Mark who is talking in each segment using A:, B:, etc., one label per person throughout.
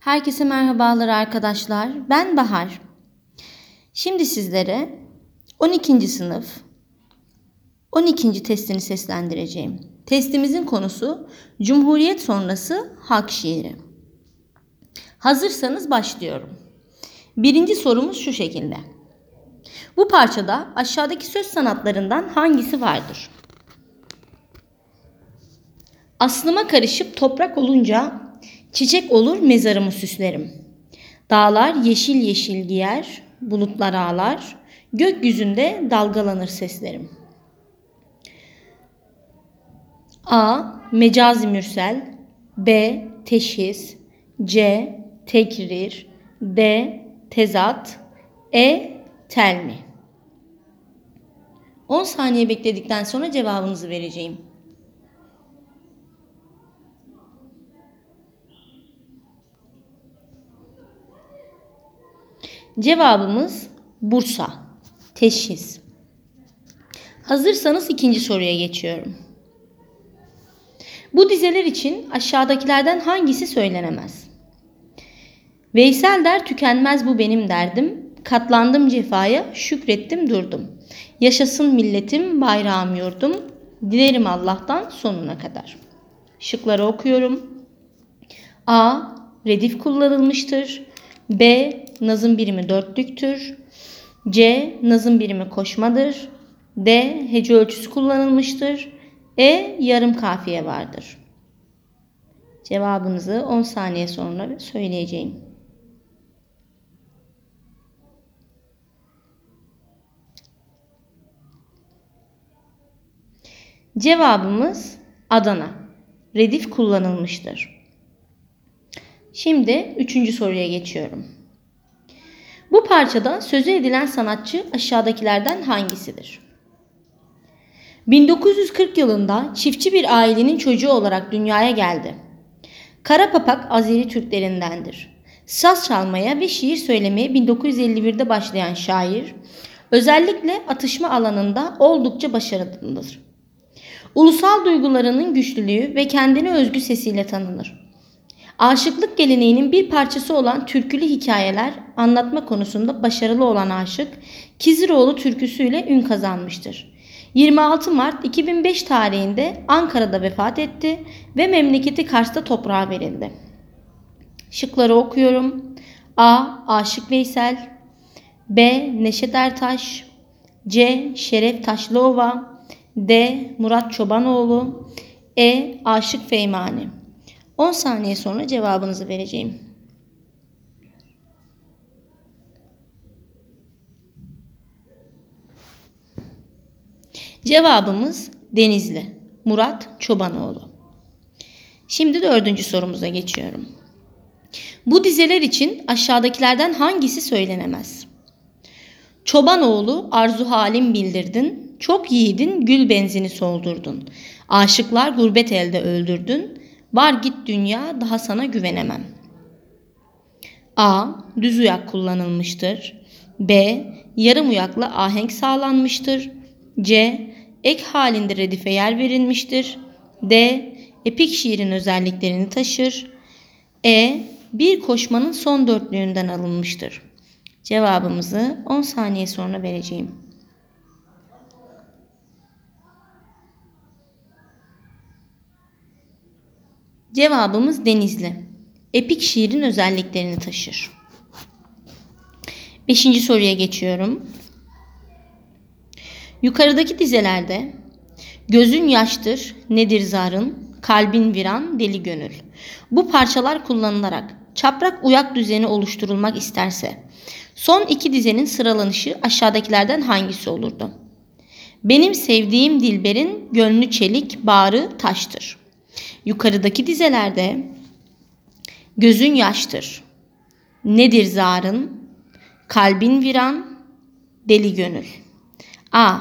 A: Herkese merhabalar arkadaşlar. Ben Bahar. Şimdi sizlere 12. sınıf 12. testini seslendireceğim. Testimizin konusu Cumhuriyet sonrası halk şiiri. Hazırsanız başlıyorum. Birinci sorumuz şu şekilde. Bu parçada aşağıdaki söz sanatlarından hangisi vardır? Aslıma karışıp toprak olunca çiçek olur mezarımı süslerim. Dağlar yeşil yeşil giyer, bulutlar ağlar, gökyüzünde dalgalanır seslerim. A. Mecazi mürsel B. Teşhis C. Tekrir D. Tezat E. Telmi 10 saniye bekledikten sonra cevabınızı vereceğim. Cevabımız Bursa. Teşhis. Hazırsanız ikinci soruya geçiyorum. Bu dizeler için aşağıdakilerden hangisi söylenemez? Veysel der tükenmez bu benim derdim. Katlandım cefaya, şükrettim durdum. Yaşasın milletim, bayrağım yurdum. Dilerim Allah'tan sonuna kadar. Şıkları okuyorum. A. Redif kullanılmıştır. B. Nazım birimi dörtlüktür. C. Nazım birimi koşmadır. D. Hece ölçüsü kullanılmıştır. E. Yarım kafiye vardır. Cevabınızı 10 saniye sonra söyleyeceğim. Cevabımız Adana. Redif kullanılmıştır. Şimdi üçüncü soruya geçiyorum. Bu parçada sözü edilen sanatçı aşağıdakilerden hangisidir? 1940 yılında çiftçi bir ailenin çocuğu olarak dünyaya geldi. Kara Papak Azeri Türklerindendir. Saz çalmaya ve şiir söylemeye 1951'de başlayan şair, özellikle atışma alanında oldukça başarılıdır. Ulusal duygularının güçlülüğü ve kendine özgü sesiyle tanınır. Aşıklık geleneğinin bir parçası olan türkülü hikayeler anlatma konusunda başarılı olan aşık Kiziroğlu türküsüyle ün kazanmıştır. 26 Mart 2005 tarihinde Ankara'da vefat etti ve memleketi Kars'ta toprağa verildi. Şıkları okuyorum. A. Aşık Veysel B. Neşet Ertaş C. Şeref Taşlıova D. Murat Çobanoğlu E. Aşık Feymani 10 saniye sonra cevabınızı vereceğim. Cevabımız Denizli. Murat Çobanoğlu. Şimdi dördüncü sorumuza geçiyorum. Bu dizeler için aşağıdakilerden hangisi söylenemez? Çobanoğlu arzu halim bildirdin, çok yiğidin gül benzini soldurdun. Aşıklar gurbet elde öldürdün, var git dünya daha sana güvenemem. A. Düz uyak kullanılmıştır. B. Yarım uyakla ahenk sağlanmıştır. C. Ek halinde redife yer verilmiştir. D. Epik şiirin özelliklerini taşır. E. Bir koşmanın son dörtlüğünden alınmıştır. Cevabımızı 10 saniye sonra vereceğim. Cevabımız Denizli. Epik şiirin özelliklerini taşır. Beşinci soruya geçiyorum. Yukarıdaki dizelerde gözün yaştır, nedir zarın, kalbin viran, deli gönül. Bu parçalar kullanılarak çaprak uyak düzeni oluşturulmak isterse son iki dizenin sıralanışı aşağıdakilerden hangisi olurdu? Benim sevdiğim Dilber'in gönlü çelik, bağrı taştır. Yukarıdaki dizelerde gözün yaştır. Nedir zarın? Kalbin viran, deli gönül. A.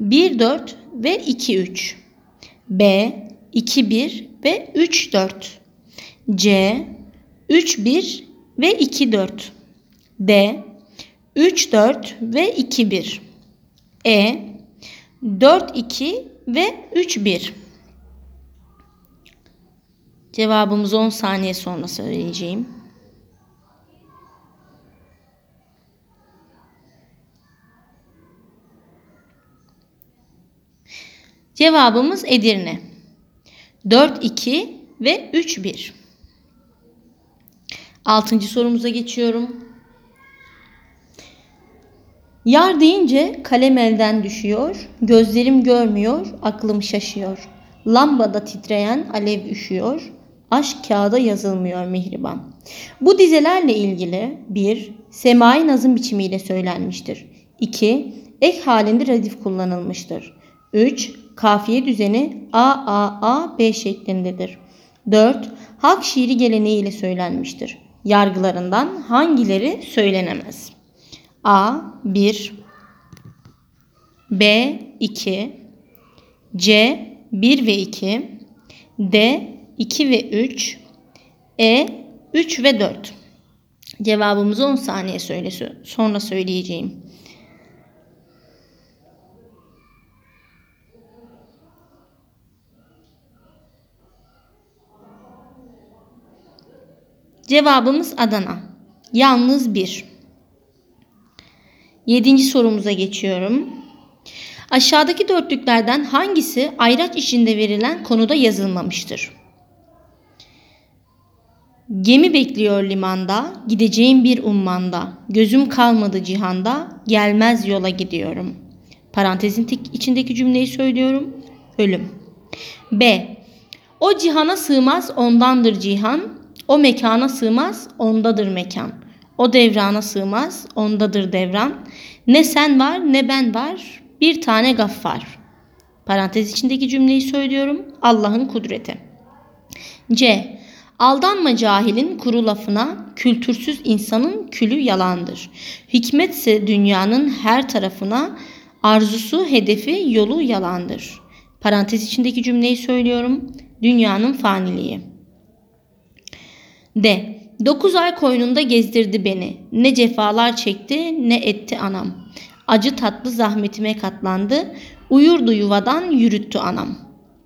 A: 1 4 ve 2 3. B. 2 1 ve 3 4. C. 3 1 ve 2 4. D. 3 4 ve 2 1. E. 4 2 ve 3 1. Cevabımızı 10 saniye sonra söyleyeceğim. Cevabımız Edirne. 4-2 ve 3-1. Altıncı sorumuza geçiyorum. Yar deyince kalem elden düşüyor, gözlerim görmüyor, aklım şaşıyor. Lambada titreyen alev üşüyor, aşk kağıda yazılmıyor mihriban. Bu dizelerle ilgili 1. Semai nazım biçimiyle söylenmiştir. 2. Ek halinde radif kullanılmıştır. 3. Kafiye düzeni A A A B şeklindedir. 4. Halk şiiri geleneğiyle söylenmiştir. Yargılarından hangileri söylenemez? A 1 B 2 C 1 ve 2 D 2 ve 3 E 3 ve 4 Cevabımızı 10 saniye söyle sonra söyleyeceğim. Cevabımız Adana. Yalnız bir. Yedinci sorumuza geçiyorum. Aşağıdaki dörtlüklerden hangisi ayraç içinde verilen konuda yazılmamıştır? Gemi bekliyor limanda, gideceğim bir ummanda. Gözüm kalmadı cihanda, gelmez yola gidiyorum. Parantezin içindeki cümleyi söylüyorum. Ölüm. B. O cihana sığmaz ondandır cihan, o mekana sığmaz ondadır mekan. O devrana sığmaz ondadır devran. Ne sen var ne ben var bir tane gaffar. Parantez içindeki cümleyi söylüyorum. Allah'ın kudreti. C. Aldanma cahilin kuru lafına, kültürsüz insanın külü yalandır. Hikmetse dünyanın her tarafına, arzusu, hedefi, yolu yalandır. Parantez içindeki cümleyi söylüyorum. Dünyanın faniliği. D. Dokuz ay koynunda gezdirdi beni. Ne cefalar çekti ne etti anam. Acı tatlı zahmetime katlandı. Uyurdu yuvadan yürüttü anam.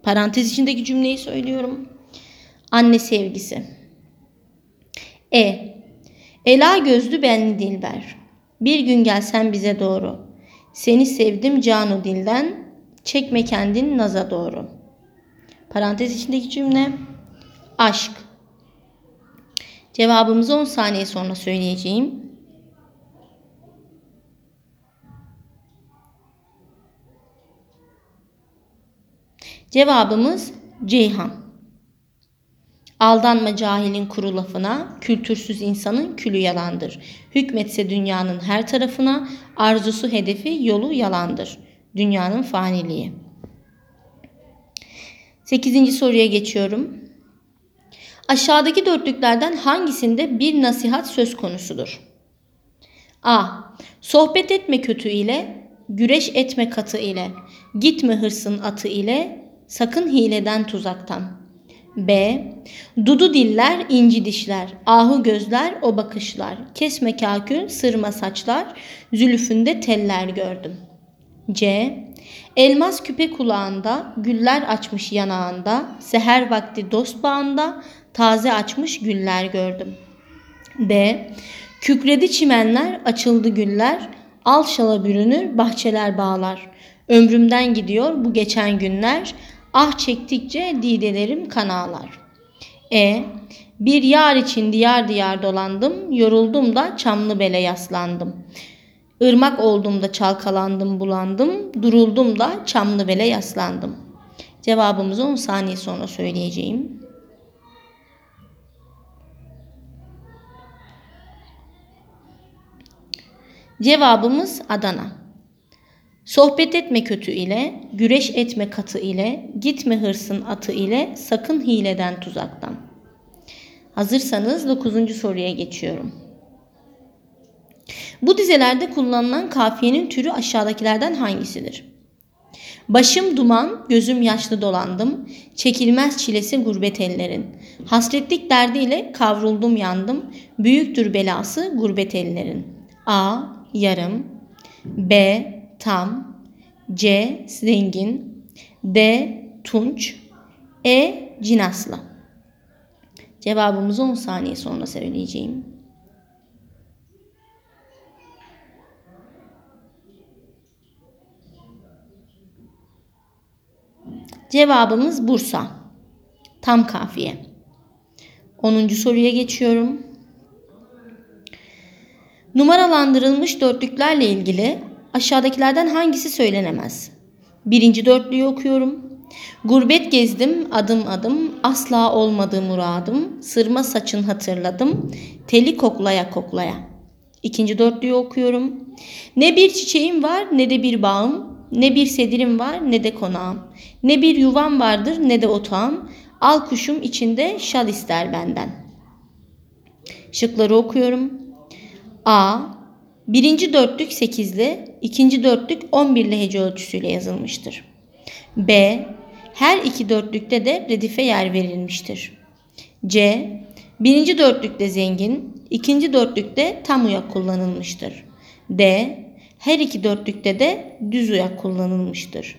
A: Parantez içindeki cümleyi söylüyorum. Anne sevgisi. E. Ela gözlü benli dilber. Bir gün gelsen bize doğru. Seni sevdim canu dilden. Çekme kendin naza doğru. Parantez içindeki cümle. Aşk. Cevabımızı 10 saniye sonra söyleyeceğim. Cevabımız Ceyhan. Aldanma cahilin kuru lafına, kültürsüz insanın külü yalandır. Hükmetse dünyanın her tarafına, arzusu hedefi yolu yalandır. Dünyanın faniliği. Sekizinci soruya geçiyorum. Aşağıdaki dörtlüklerden hangisinde bir nasihat söz konusudur? A. Sohbet etme kötü ile, güreş etme katı ile, gitme hırsın atı ile, sakın hileden tuzaktan. B. Dudu diller, inci dişler, ahu gözler, o bakışlar, kesme kakül, sırma saçlar, zülüfünde teller gördüm. C. Elmas küpe kulağında, güller açmış yanağında, seher vakti dost bağında, taze açmış güller gördüm. D. Kükredi çimenler, açıldı güller, al şala bürünür, bahçeler bağlar. Ömrümden gidiyor bu geçen günler, ah çektikçe didelerim kanağlar. E. Bir yar için diyar diyar dolandım, yoruldum da çamlı bele yaslandım. Irmak oldum da çalkalandım bulandım, duruldum da çamlı bele yaslandım. Cevabımızı 10 saniye sonra söyleyeceğim. Cevabımız Adana. Sohbet etme kötü ile, güreş etme katı ile, gitme hırsın atı ile, sakın hileden tuzaktan. Hazırsanız 9. soruya geçiyorum. Bu dizelerde kullanılan kafiyenin türü aşağıdakilerden hangisidir? Başım duman, gözüm yaşlı dolandım, çekilmez çilesi gurbet ellerin. Hasretlik derdiyle kavruldum yandım, büyüktür belası gurbet ellerin. A yarım, B tam, C zengin, D tunç, E cinasla. Cevabımızı 10 saniye sonra söyleyeceğim. Cevabımız Bursa. Tam kafiye. 10. soruya geçiyorum. Numaralandırılmış dörtlüklerle ilgili aşağıdakilerden hangisi söylenemez? Birinci dörtlüyü okuyorum. Gurbet gezdim adım adım, asla olmadı muradım, sırma saçın hatırladım, teli koklaya koklaya. İkinci dörtlüyü okuyorum. Ne bir çiçeğim var ne de bir bağım, ne bir sedirim var ne de konağım. Ne bir yuvam vardır ne de otağım, al kuşum içinde şal ister benden. Şıkları okuyorum. A. Birinci dörtlük 8'li, ikinci dörtlük 11'li hece ölçüsüyle yazılmıştır. B. Her iki dörtlükte de redife yer verilmiştir. C. Birinci dörtlükte zengin, ikinci dörtlükte tam uyak kullanılmıştır. D. Her iki dörtlükte de düz uyak kullanılmıştır.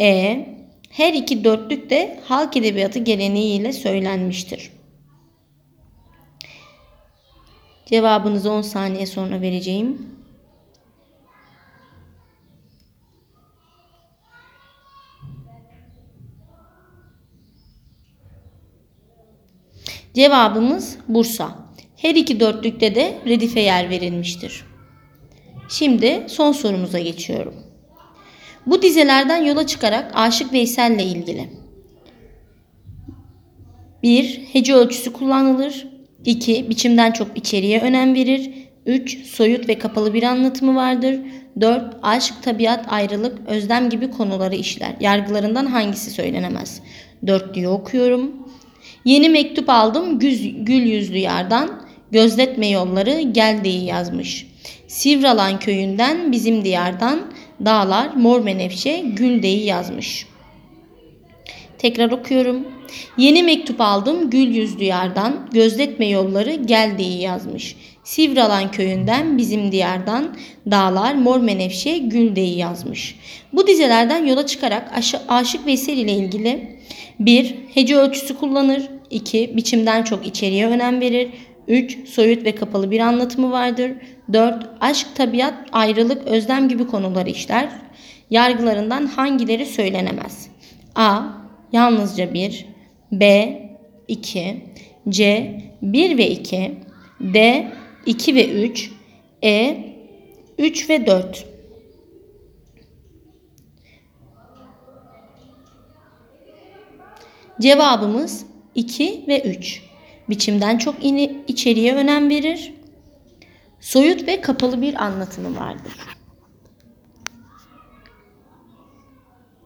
A: E. Her iki dörtlük de halk edebiyatı geleneğiyle söylenmiştir. Cevabınızı 10 saniye sonra vereceğim. Cevabımız Bursa. Her iki dörtlükte de redife yer verilmiştir. Şimdi son sorumuza geçiyorum. Bu dizelerden yola çıkarak Aşık Veysel ile ilgili. 1. Hece ölçüsü kullanılır. 2. Biçimden çok içeriğe önem verir. 3. Soyut ve kapalı bir anlatımı vardır. 4. Aşk, tabiat, ayrılık, özlem gibi konuları işler. Yargılarından hangisi söylenemez? Dörtlüyü okuyorum. Yeni mektup aldım güz, gül yüzlü yardan. Gözletme yolları gel diye yazmış. Sivralan köyünden bizim diyardan dağlar mor menevşe gül deyi yazmış. Tekrar okuyorum. Yeni mektup aldım gül yüzlü yardan, gözletme yolları gel diye yazmış. Sivralan köyünden bizim diyardan dağlar mor menevşe gül deyi yazmış. Bu dizelerden yola çıkarak Aşık Veysel ile ilgili 1. Hece ölçüsü kullanır. 2. Biçimden çok içeriğe önem verir. 3. Soyut ve kapalı bir anlatımı vardır. 4. Aşk, tabiat, ayrılık, özlem gibi konuları işler. Yargılarından hangileri söylenemez? A. Yalnızca 1. B. 2. C. 1 ve 2. D. 2 ve 3. E. 3 ve 4. Cevabımız 2 ve 3. Biçimden çok içeriğe önem verir. Soyut ve kapalı bir anlatımı vardır.